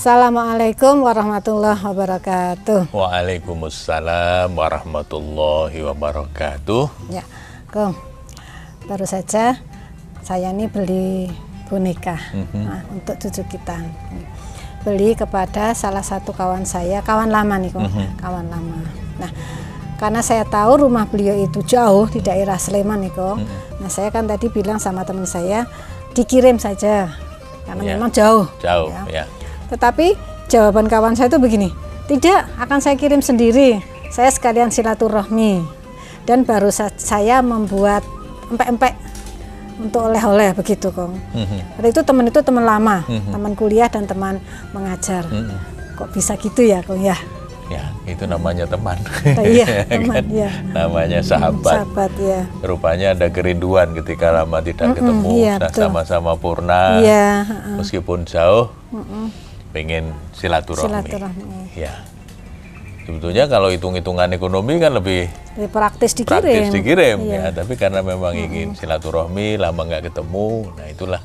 Assalamualaikum warahmatullahi wabarakatuh. Waalaikumsalam warahmatullahi wabarakatuh. Ya, Kong. Baru saja saya ini beli boneka Mhm. nah, untuk cucu kita. Beli kepada salah satu kawan saya, kawan lama nih, Kong. Mhm. Kawan lama. Nah, karena saya tahu rumah beliau itu jauh di daerah Sleman nih, Kong. Mhm. Nah, saya kan tadi bilang sama teman saya dikirim saja karena Ya. memang jauh. Jauh Ya. ya. Tetapi jawaban kawan saya itu begini, tidak akan saya kirim sendiri, saya sekalian silaturahmi dan baru sa- saya membuat empek-empek untuk oleh-oleh begitu kong. Mhm. Itu teman itu teman lama, Mhm. teman kuliah dan teman mengajar. Mhm. Kok bisa gitu ya kong ya? Ya, itu namanya teman. iya teman Kan? ya. Namanya sahabat. Sahabat ya. Rupanya ada kerinduan ketika lama tidak ketemu, iya, nah, sama-sama purna. Iya. heeh. Meskipun jauh, pengen silaturahmi. Silaturahmi. Ya. Sebetulnya kalau hitung-hitungan ekonomi kan lebih Lebih praktis dikirim. praktis dikirim Iya. ya tapi karena memang ingin silaturahmi lama nggak ketemu nah itulah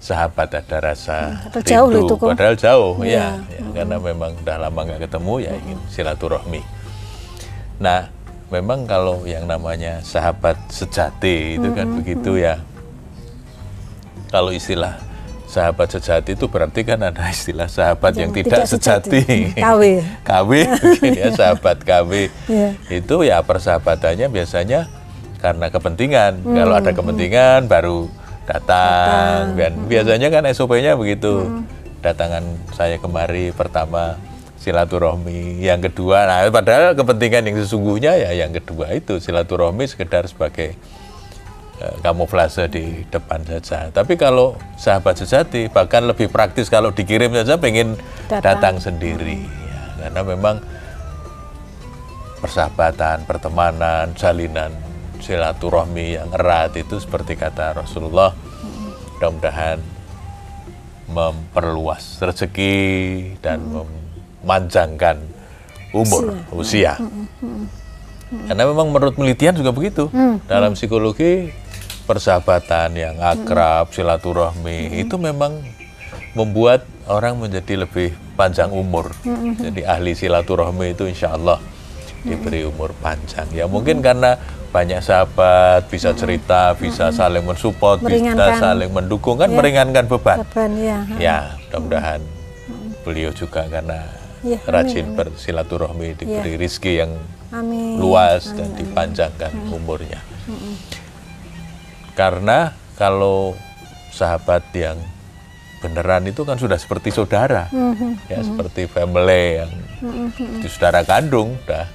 sahabat ada rasa padahal jauh itu, padahal jauh Iya. ya, ya, karena memang udah lama nggak ketemu ya ingin silaturahmi nah memang kalau yang namanya sahabat sejati itu kan begitu ya kalau istilah sahabat sejati itu berarti kan ada istilah sahabat yang, Yang tidak, tidak sejati. sejati. KW. KW mungkin ya sahabat KW. Iya. Itu ya persahabatannya biasanya karena kepentingan. Hmm, Kalau ada kepentingan baru datang dan Hmm. biasanya kan SOP-nya begitu. Datangan saya kemari pertama silaturahmi, yang kedua nah padahal kepentingan yang sesungguhnya ya yang kedua itu silaturahmi sekedar sebagai kamuflase di depan saja. Tapi kalau sahabat sejati bahkan lebih praktis kalau dikirim saja pengen Datang. datang, sendiri ya, karena memang persahabatan, pertemanan, jalinan silaturahmi yang erat itu seperti kata Rasulullah mudah-mudahan memperluas rezeki dan memanjangkan umur usia. Karena memang menurut penelitian juga begitu. Dalam psikologi persahabatan yang akrab, silaturahmi itu memang membuat orang menjadi lebih panjang umur. Jadi ahli silaturahmi itu insya Allah diberi umur panjang. Ya mungkin karena banyak sahabat, bisa cerita, bisa saling mensupport, bisa saling mendukung kan meringankan beban. Beban ya. Ya, mudah-mudahan beliau juga karena Ya, amin, rajin amin. bersilaturahmi diberi rizki yang Amin. luas dan dipanjangkan umurnya. Karena kalau sahabat yang beneran itu kan sudah seperti saudara, ya seperti family yang itu saudara kandung, udah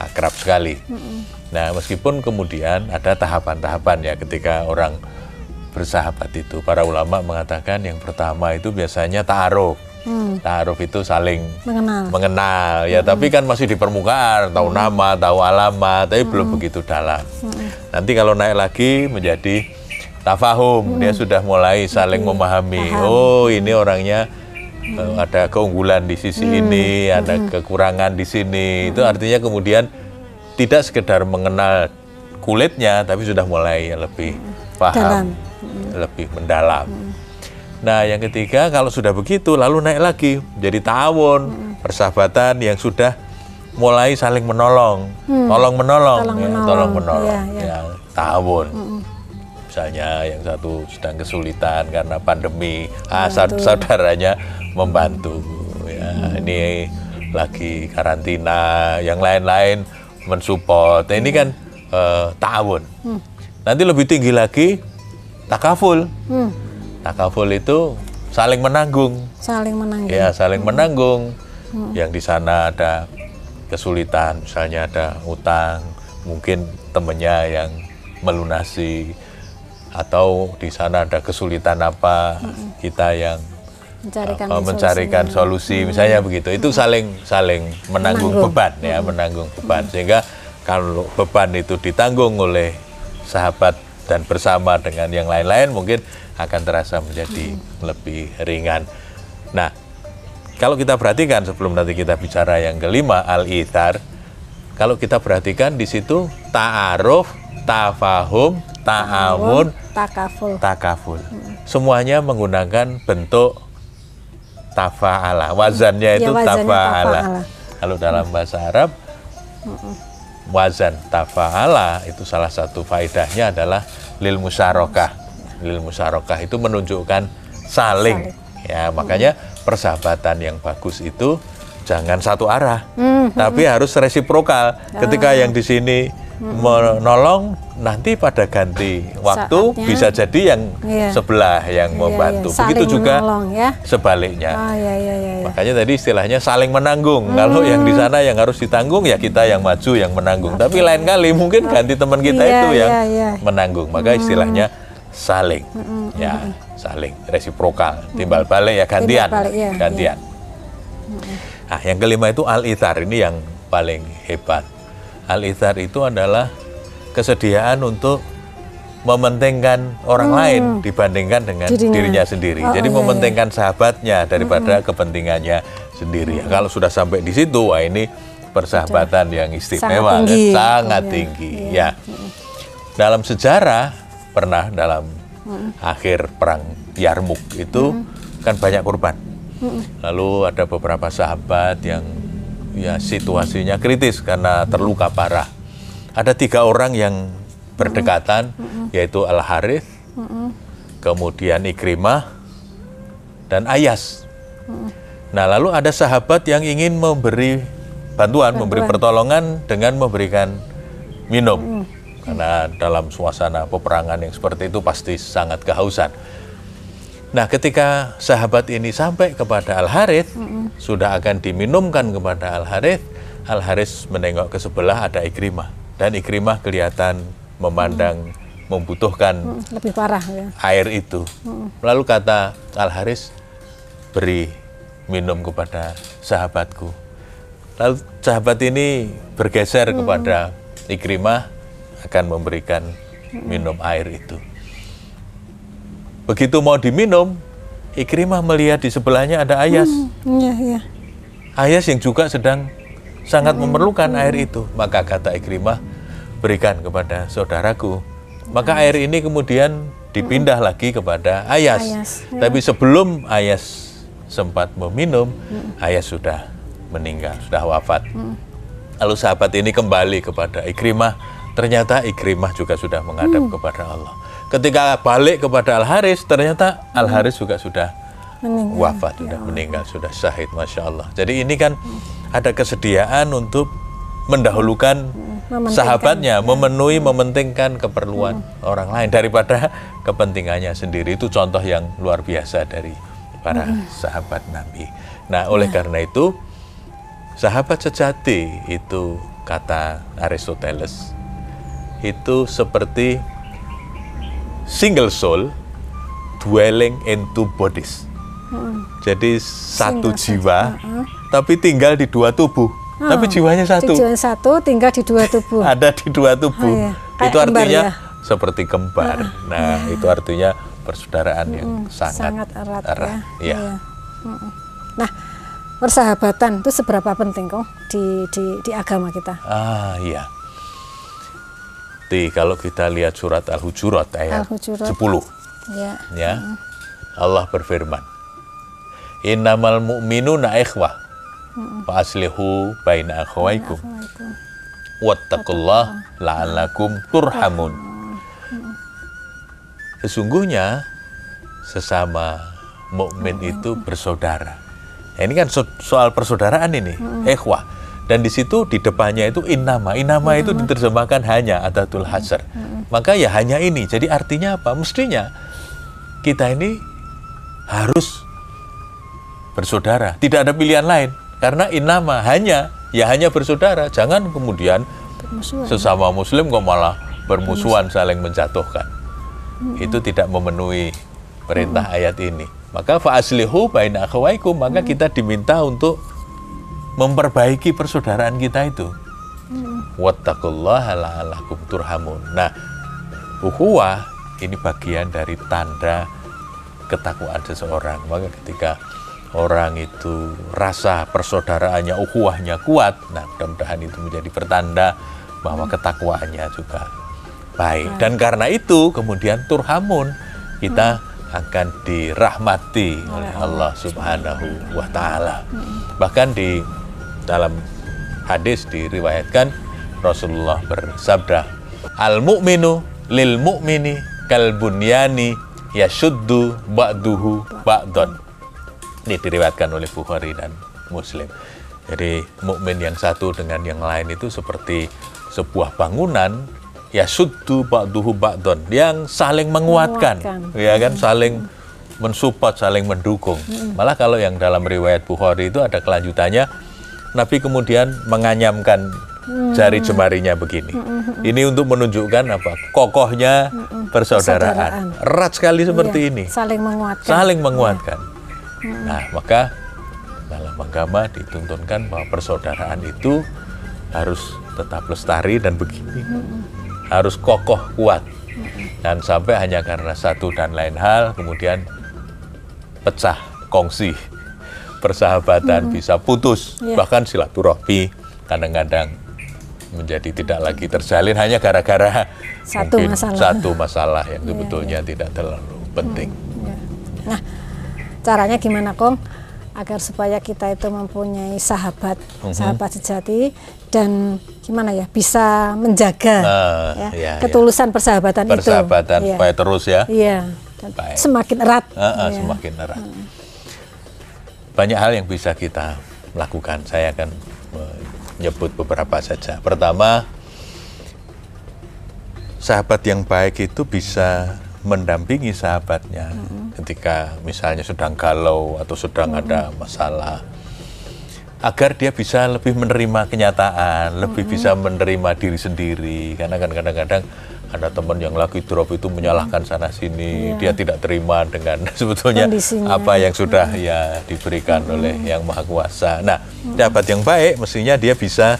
akrab sekali. Nah, meskipun kemudian ada tahapan-tahapan ya ketika orang bersahabat itu, para ulama mengatakan yang pertama itu biasanya ta'aruf. Ta'aruf itu saling Mengenal. mengenal. Ya tapi kan masih di permukaan tahu nama tahu alamat tapi belum begitu dalam. Nanti kalau naik lagi menjadi tafahum. Dia sudah mulai saling memahami. Oh ini orangnya eh, ada keunggulan di sisi ini ada kekurangan di sini. Itu artinya kemudian tidak sekedar mengenal kulitnya tapi sudah mulai lebih paham lebih mendalam Nah, yang ketiga kalau sudah begitu lalu naik lagi jadi ta'awun, persahabatan yang sudah mulai saling menolong, tolong menolong, Tolong ya, menolong, tolong menolong, iya, iya. ya, ta'awun. Misalnya yang satu sedang kesulitan karena pandemi, ah, saud- saudaranya membantu. Ya, ini lagi karantina, yang lain-lain mensupport. Nah, ini kan eh, ta'awun. Nanti lebih tinggi lagi takaful. Hmm, Takaful itu saling menanggung, saling menanggung. ya saling menanggung. Yang di sana ada kesulitan, misalnya ada utang, mungkin temennya yang melunasi, atau di sana ada kesulitan apa, kita yang Mencarikan uh, mencarikan solusi, misalnya begitu. Itu saling saling menanggung Menanggung. beban, ya menanggung beban. Sehingga kalau beban itu ditanggung oleh sahabat dan bersama dengan yang lain-lain, mungkin akan terasa menjadi lebih ringan. Nah, kalau kita perhatikan sebelum nanti kita bicara yang kelima al-ithar, kalau kita perhatikan di situ ta'aruf, tafahum, ta'awun, takaful. takaful. Semuanya menggunakan bentuk tafa'ala. Wazannya itu Ya, wazannya tafa'ala. tafa'ala. Kalau dalam bahasa Arab wazan tafa'ala itu salah satu faedahnya adalah lil musyarakah. Lil musyarakah itu menunjukkan saling. Ya, makanya persahabatan yang bagus itu jangan satu arah, Hmm, tapi harus resiprokal. Ketika yang di sini menolong, nanti pada ganti waktu Saatnya. bisa jadi yang Iya. sebelah yang Iya, membantu. iya. Saling Begitu juga menolong, ya. sebaliknya. Ah, ya, ya, ya, ya. Makanya tadi istilahnya saling menanggung. Kalau yang di sana yang harus ditanggung ya kita yang maju yang menanggung. Tapi lain kali mungkin ganti teman kita Iya, itu yang iya, iya. menanggung. Maka istilahnya saling. Ya, saling resiprokal. Timbal balik ya gantian. balik, iya, gantian. Nah, yang kelima itu al-ithar ini yang paling hebat. Al-ithar itu adalah kesediaan untuk mementingkan orang lain dibandingkan dengan Dirinya. dirinya, sendiri. Oh, Jadi iya, mementingkan sahabatnya daripada kepentingannya sendiri. Kalau sudah sampai di situ, wah ini persahabatan yang istimewa, Sangat tinggi. sangat Iya, tinggi. Ya, dalam sejarah pernah dalam akhir perang Yarmuk itu kan banyak korban. Lalu ada beberapa sahabat yang ya situasinya kritis karena terluka parah. Ada tiga orang yang berdekatan, yaitu Al Harith, kemudian Ikrimah, dan Ayas. Nah, lalu ada sahabat yang ingin memberi bantuan, memberi pertolongan dengan memberikan minum. Karena dalam suasana peperangan yang seperti itu pasti sangat kehausan. Nah, ketika sahabat ini sampai kepada Al Harith, sudah akan diminumkan kepada Al Harith, Al Harith menengok ke sebelah ada Ikrimah dan Ikrimah kelihatan memandang membutuhkan Hmm, Lebih parah ya. air itu. Lalu kata Al Haris, beri minum kepada sahabatku. Lalu sahabat ini bergeser kepada Ikrimah akan memberikan minum air itu. Begitu mau diminum, Ikrimah melihat di sebelahnya ada Ayas. Iya, iya. Ayas yang juga sedang sangat memerlukan air itu. Maka kata Ikrimah, berikan kepada saudaraku. Maka air ini kemudian dipindah lagi kepada Ayas. Ayas, ya. Tapi sebelum Ayas sempat meminum, Ayas sudah meninggal, sudah wafat. Lalu sahabat ini kembali kepada Ikrimah. Ternyata Ikrimah juga sudah menghadap kepada Allah. Ketika balik kepada Al Haris, ternyata Al Haris juga sudah Meninggal. wafat, sudah meninggal, sudah syahid, masya Allah. Jadi ini kan ada kesediaan untuk mendahulukan sahabatnya, memenuhi, mementingkan keperluan orang lain daripada kepentingannya sendiri. Itu contoh yang luar biasa dari para sahabat Nabi. Nah, oleh karena itu, sahabat sejati itu kata Aristoteles itu seperti single soul dwelling in two bodies. Jadi satu Single soul, jiwa, tapi tinggal di dua tubuh. Tapi jiwanya satu, Tujuan satu tinggal di dua tubuh. ada di dua tubuh. Oh, iya. Kayak Itu kembar artinya ya? seperti kembar. Nah, itu artinya persaudaraan yang sangat, sangat erat, erat. ya. Iya. Iya. Mm-mm. Nah, persahabatan itu seberapa penting kok di di di agama kita? Ah, iya. Di kalau kita lihat surat Al-Hujurat ayat Al-Hujurat. 10 Ya. ya. Allah berfirman, "Innamal mu'minuna ikhwah, fa aslihu baina akhawaikum, wattaqullah la'allakum turhamun." Sesungguhnya sesama mukmin itu bersaudara. Nah, ini kan so- soal persaudaraan ini, ikhwah. Dan di situ di depannya itu innama. Innama itu diterjemahkan hanya atatul hasr. Maka ya hanya ini. Jadi artinya apa? Mestinya kita ini harus bersaudara. Tidak ada pilihan lain. Karena innama hanya ya hanya bersaudara. Jangan kemudian Bermusuhan. sesama muslim kok malah bermusuhan saling menjatuhkan. Itu tidak memenuhi perintah ayat ini. Maka fa'aslihu baina akhawaikum, maka kita diminta untuk memperbaiki persaudaraan kita itu. Wattaqullaha la'allakum turhamun. Nah, ukhuwah ini bagian dari tanda ketakwaan seseorang. Maka ketika orang itu rasa persaudaraannya, ukhuwahnya kuat, nah mudah-mudahan itu menjadi pertanda bahwa ketakwaannya juga baik. Dan karena itu kemudian turhamun kita akan dirahmati oleh Allah Subhanahu wa taala. Bahkan di dalam hadis diriwayatkan Rasulullah bersabda, "Al mu'minu lil mu'mini kal bunyani yashuddu ba'duhu ba'don." Ini diriwayatkan oleh Bukhari dan Muslim. Jadi mukmin yang satu dengan yang lain itu seperti sebuah bangunan ya suddu ba'duhu ba'don yang saling menguatkan, Menguatkan. ya kan saling mensupport, saling mendukung. Malah kalau yang dalam riwayat Bukhari itu ada kelanjutannya Nabi kemudian menganyamkan jari jemarinya begini. Ini untuk menunjukkan apa? Kokohnya persaudaraan. Persaudaraan. Erat sekali seperti Iya, ini Saling menguatkan. saling menguatkan. Nah, maka dalam agama dituntunkan bahwa persaudaraan itu harus tetap lestari dan begini. Harus kokoh, kuat. Dan sampai hanya karena satu dan lain hal kemudian pecah, kongsi. Persahabatan bisa putus, Iya. bahkan silaturahmi kadang-kadang menjadi tidak lagi terjalin hanya gara-gara Satu mungkin masalah. satu masalah yang sebetulnya tidak terlalu penting. Ya. Nah, caranya gimana Kong? Agar supaya kita itu mempunyai sahabat, Mhm. sahabat sejati dan gimana ya bisa menjaga Nah, ya, iya, ketulusan persahabatan, persahabatan itu. Iya. supaya terus ya Iya. Semakin erat. Ah, ah, Iya. semakin erat. Banyak hal yang bisa kita lakukan. Saya akan menyebut beberapa saja. Pertama, sahabat yang baik itu bisa mendampingi sahabatnya ketika misalnya sedang galau atau sedang ada masalah agar dia bisa lebih menerima kenyataan, lebih bisa menerima diri sendiri. Karena kan kadang-kadang ada teman yang lagi drop itu menyalahkan sana sini, dia tidak terima dengan sebetulnya Kondisinya. apa yang sudah ya diberikan oleh yang maha kuasa. Nah, sahabat yang baik mestinya dia bisa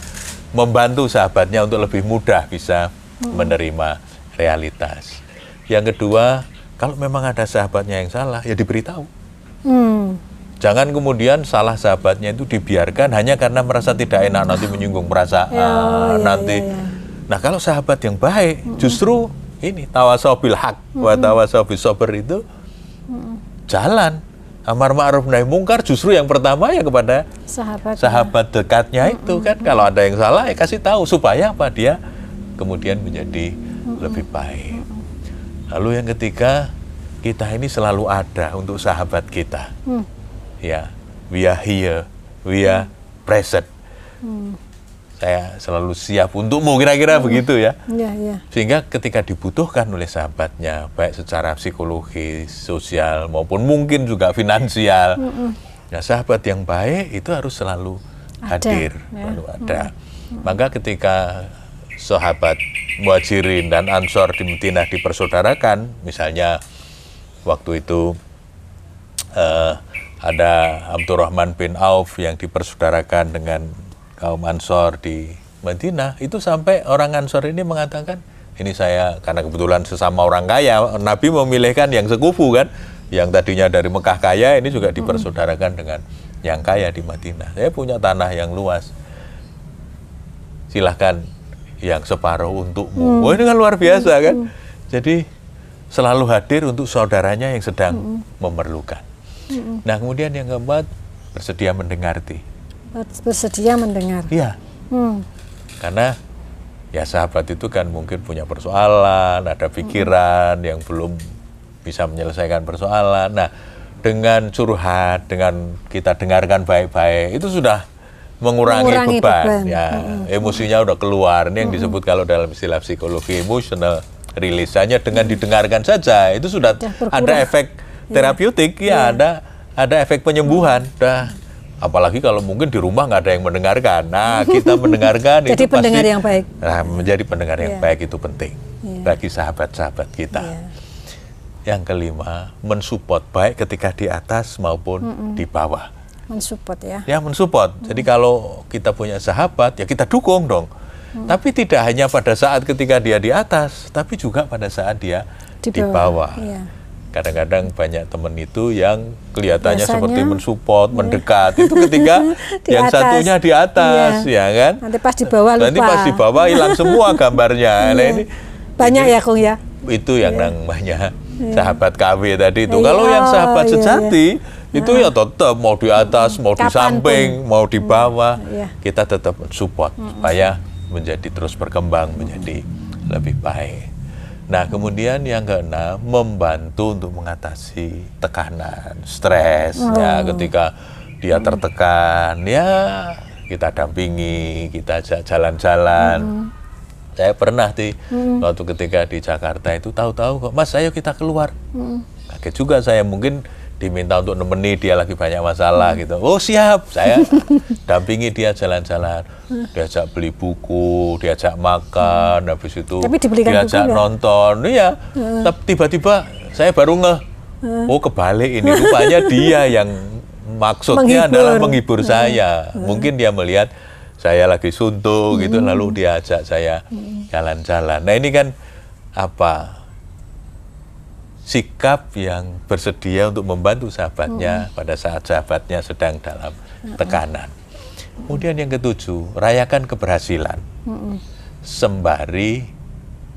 membantu sahabatnya untuk lebih mudah bisa menerima realitas. Yang kedua, kalau memang ada sahabatnya yang salah, ya diberitahu. Hmm. Jangan kemudian salah sahabatnya itu dibiarkan hanya karena merasa tidak enak nanti menyinggung perasaan Ya, ya, nanti. ya, ya. Nah kalau sahabat yang baik justru ini tawasau bil haq wa tawasau bis sabr itu jalan. Amar ma'ruf nahi mungkar justru yang pertama ya kepada Sahabat. sahabat dekatnya itu kan. Kalau ada yang salah ya kasih tahu supaya apa? Dia kemudian menjadi lebih baik. Lalu yang ketiga kita ini selalu ada untuk sahabat kita. Hmm. Ya, we are here, we are present. Saya selalu siap untukmu kira-kira begitu ya. Iya, iya. Sehingga ketika dibutuhkan oleh sahabatnya, baik secara psikologis, sosial, maupun mungkin juga finansial, nah sahabat yang baik itu harus selalu Ada, hadir, ya. selalu ada. Maka ketika sahabat muhajirin dan ansor di Madinah dipersaudarakan, misalnya waktu itu eh, ada Abdurrahman bin Auf yang dipersaudarakan dengan kaum Ansor di Madinah, itu sampai orang Ansor ini mengatakan, ini saya karena kebetulan sesama orang kaya, Nabi memilihkan yang sekufu kan, yang tadinya dari Mekah kaya ini juga dipersaudarakan dengan yang kaya di Madinah. Saya punya tanah yang luas, silahkan yang separuh untukmu. Wah ini kan luar biasa kan. Jadi selalu hadir untuk saudaranya yang sedang memerlukan. Nah kemudian yang keempat bersedia mendengarti. Bersedia mendengar. Iya, Hmm. karena ya sahabat itu kan mungkin punya persoalan, ada pikiran yang belum bisa menyelesaikan persoalan. Nah dengan curhat, dengan kita dengarkan baik-baik itu sudah mengurangi, Mengurangi beban. beban. Ya, emosinya udah keluar. Ini yang disebut kalau dalam istilah psikologi emotional release. Hanya dengan didengarkan saja itu sudah berkurang. ada efek terapeutik, ya ada ada efek penyembuhan. Dah apalagi kalau mungkin di rumah nggak ada yang mendengarkan. Nah, kita mendengarkan Jadi itu pendengar pasti yang baik. Nah, menjadi pendengar yang Iya. baik itu penting Iya. bagi sahabat-sahabat kita. Iya. Yang kelima, mensupport baik ketika di atas maupun di bawah. Mensupport ya. Ya, mensupport. Jadi kalau kita punya sahabat, ya kita dukung dong. Tapi tidak hanya pada saat ketika dia di atas, tapi juga pada saat dia di, Di bawah. bawah, iya. Kadang-kadang banyak teman itu yang kelihatannya Biasanya, seperti mensupport, mendekat. Itu ketika Di yang atas. satunya di atas, Iya. ya kan? Nanti pas di bawah lupa. Nanti pas di bawah hilang semua gambarnya. Nah, Iya. ini Banyak ya Kong ya. itu yang namanya sahabat KW tadi itu. Iya, Kalau yang sahabat iya, sejati itu ya tetap mau di atas, mau di Kapan pun. samping, mau di bawah, Iya. kita tetap support supaya menjadi terus berkembang menjadi lebih baik. Nah, kemudian yang keenam membantu untuk mengatasi tekanan, stres ya ketika dia tertekan ya kita dampingi, kita ajak jalan-jalan. Saya pernah di waktu ketika di Jakarta itu tahu-tahu kok Mas ayo kita keluar. Kaget juga saya mungkin diminta untuk nemeni dia lagi banyak masalah gitu. Oh siap, saya dampingi dia jalan-jalan, diajak beli buku, diajak makan, habis itu Tapi buku diajak nggak? nonton. Iya, tapi tiba-tiba saya baru ngeh, oh kebalik ini rupanya dia yang maksudnya Menghibur. adalah menghibur saya. Mungkin dia melihat saya lagi suntuk gitu, lalu dia ajak saya jalan-jalan. Nah ini kan apa? Sikap yang bersedia untuk membantu sahabatnya pada saat sahabatnya sedang dalam tekanan. Kemudian yang ketujuh, rayakan keberhasilan. Sembari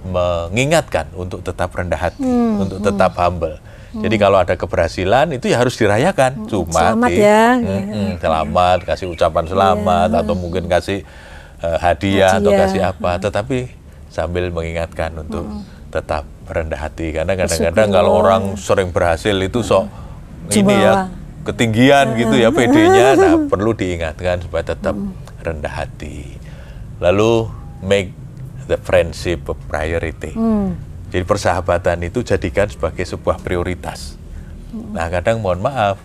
mengingatkan untuk tetap rendah hati, untuk tetap humble. Jadi kalau ada keberhasilan itu ya harus dirayakan. Cuma Selamat di- ya. Mm-mm, selamat, kasih ucapan selamat atau mungkin kasih eh, hadiah atau Hadiah. kasih apa, tetapi sambil mengingatkan untuk tetap rendah hati. Karena kadang-kadang kalau orang sering berhasil itu sok ini ya ketinggian gitu ya PD-nya. Nah perlu diingatkan supaya tetap rendah hati. Lalu make the friendship a priority. Jadi persahabatan itu jadikan sebagai sebuah prioritas. Nah kadang mohon maaf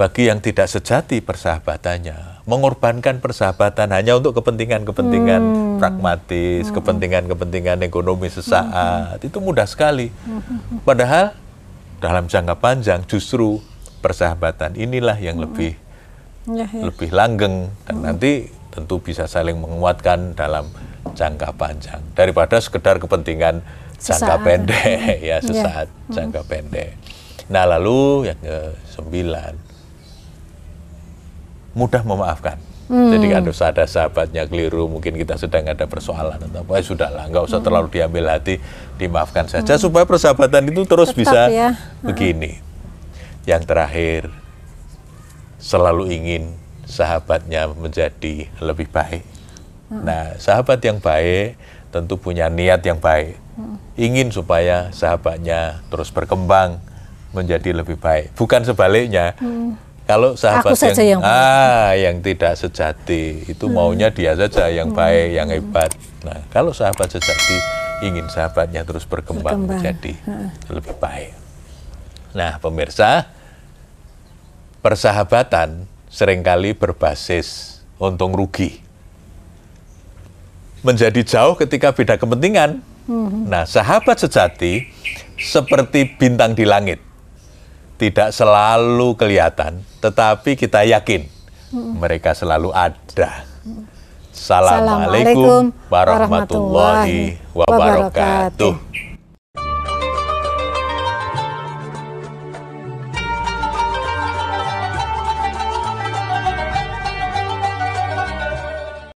bagi yang tidak sejati persahabatannya, mengorbankan persahabatan hanya untuk kepentingan-kepentingan pragmatis, kepentingan-kepentingan ekonomi sesaat, itu mudah sekali. Padahal dalam jangka panjang justru persahabatan inilah yang lebih Ya, ya. lebih langgeng dan nanti tentu bisa saling menguatkan dalam jangka panjang daripada sekedar kepentingan jangka Sesaat. pendek. Ya sesaat jangka pendek. Nah lalu yang ke sembilan mudah memaafkan. Jadi kalau ada sahabatnya keliru, mungkin kita sedang ada persoalan atau apa, ya sudahlah, nggak usah terlalu diambil hati, dimaafkan saja supaya persahabatan itu terus Tetap bisa ya. begini. Yang terakhir, selalu ingin sahabatnya menjadi lebih baik. Nah, sahabat yang baik tentu punya niat yang baik. Ingin supaya sahabatnya terus berkembang menjadi lebih baik. Bukan sebaliknya. Kalau sahabat Aku saja yang ah yang tidak sejati itu maunya dia saja yang baik, yang hebat. Nah, kalau sahabat sejati ingin sahabatnya terus berkembang, Berkembang. menjadi lebih baik. Nah, pemirsa, persahabatan sering kali berbasis untung rugi. Menjadi jauh ketika beda kepentingan. Nah, sahabat sejati seperti bintang di langit. Tidak selalu kelihatan, tetapi kita yakin mereka selalu ada. Assalamualaikum warahmatullahi wabarakatuh.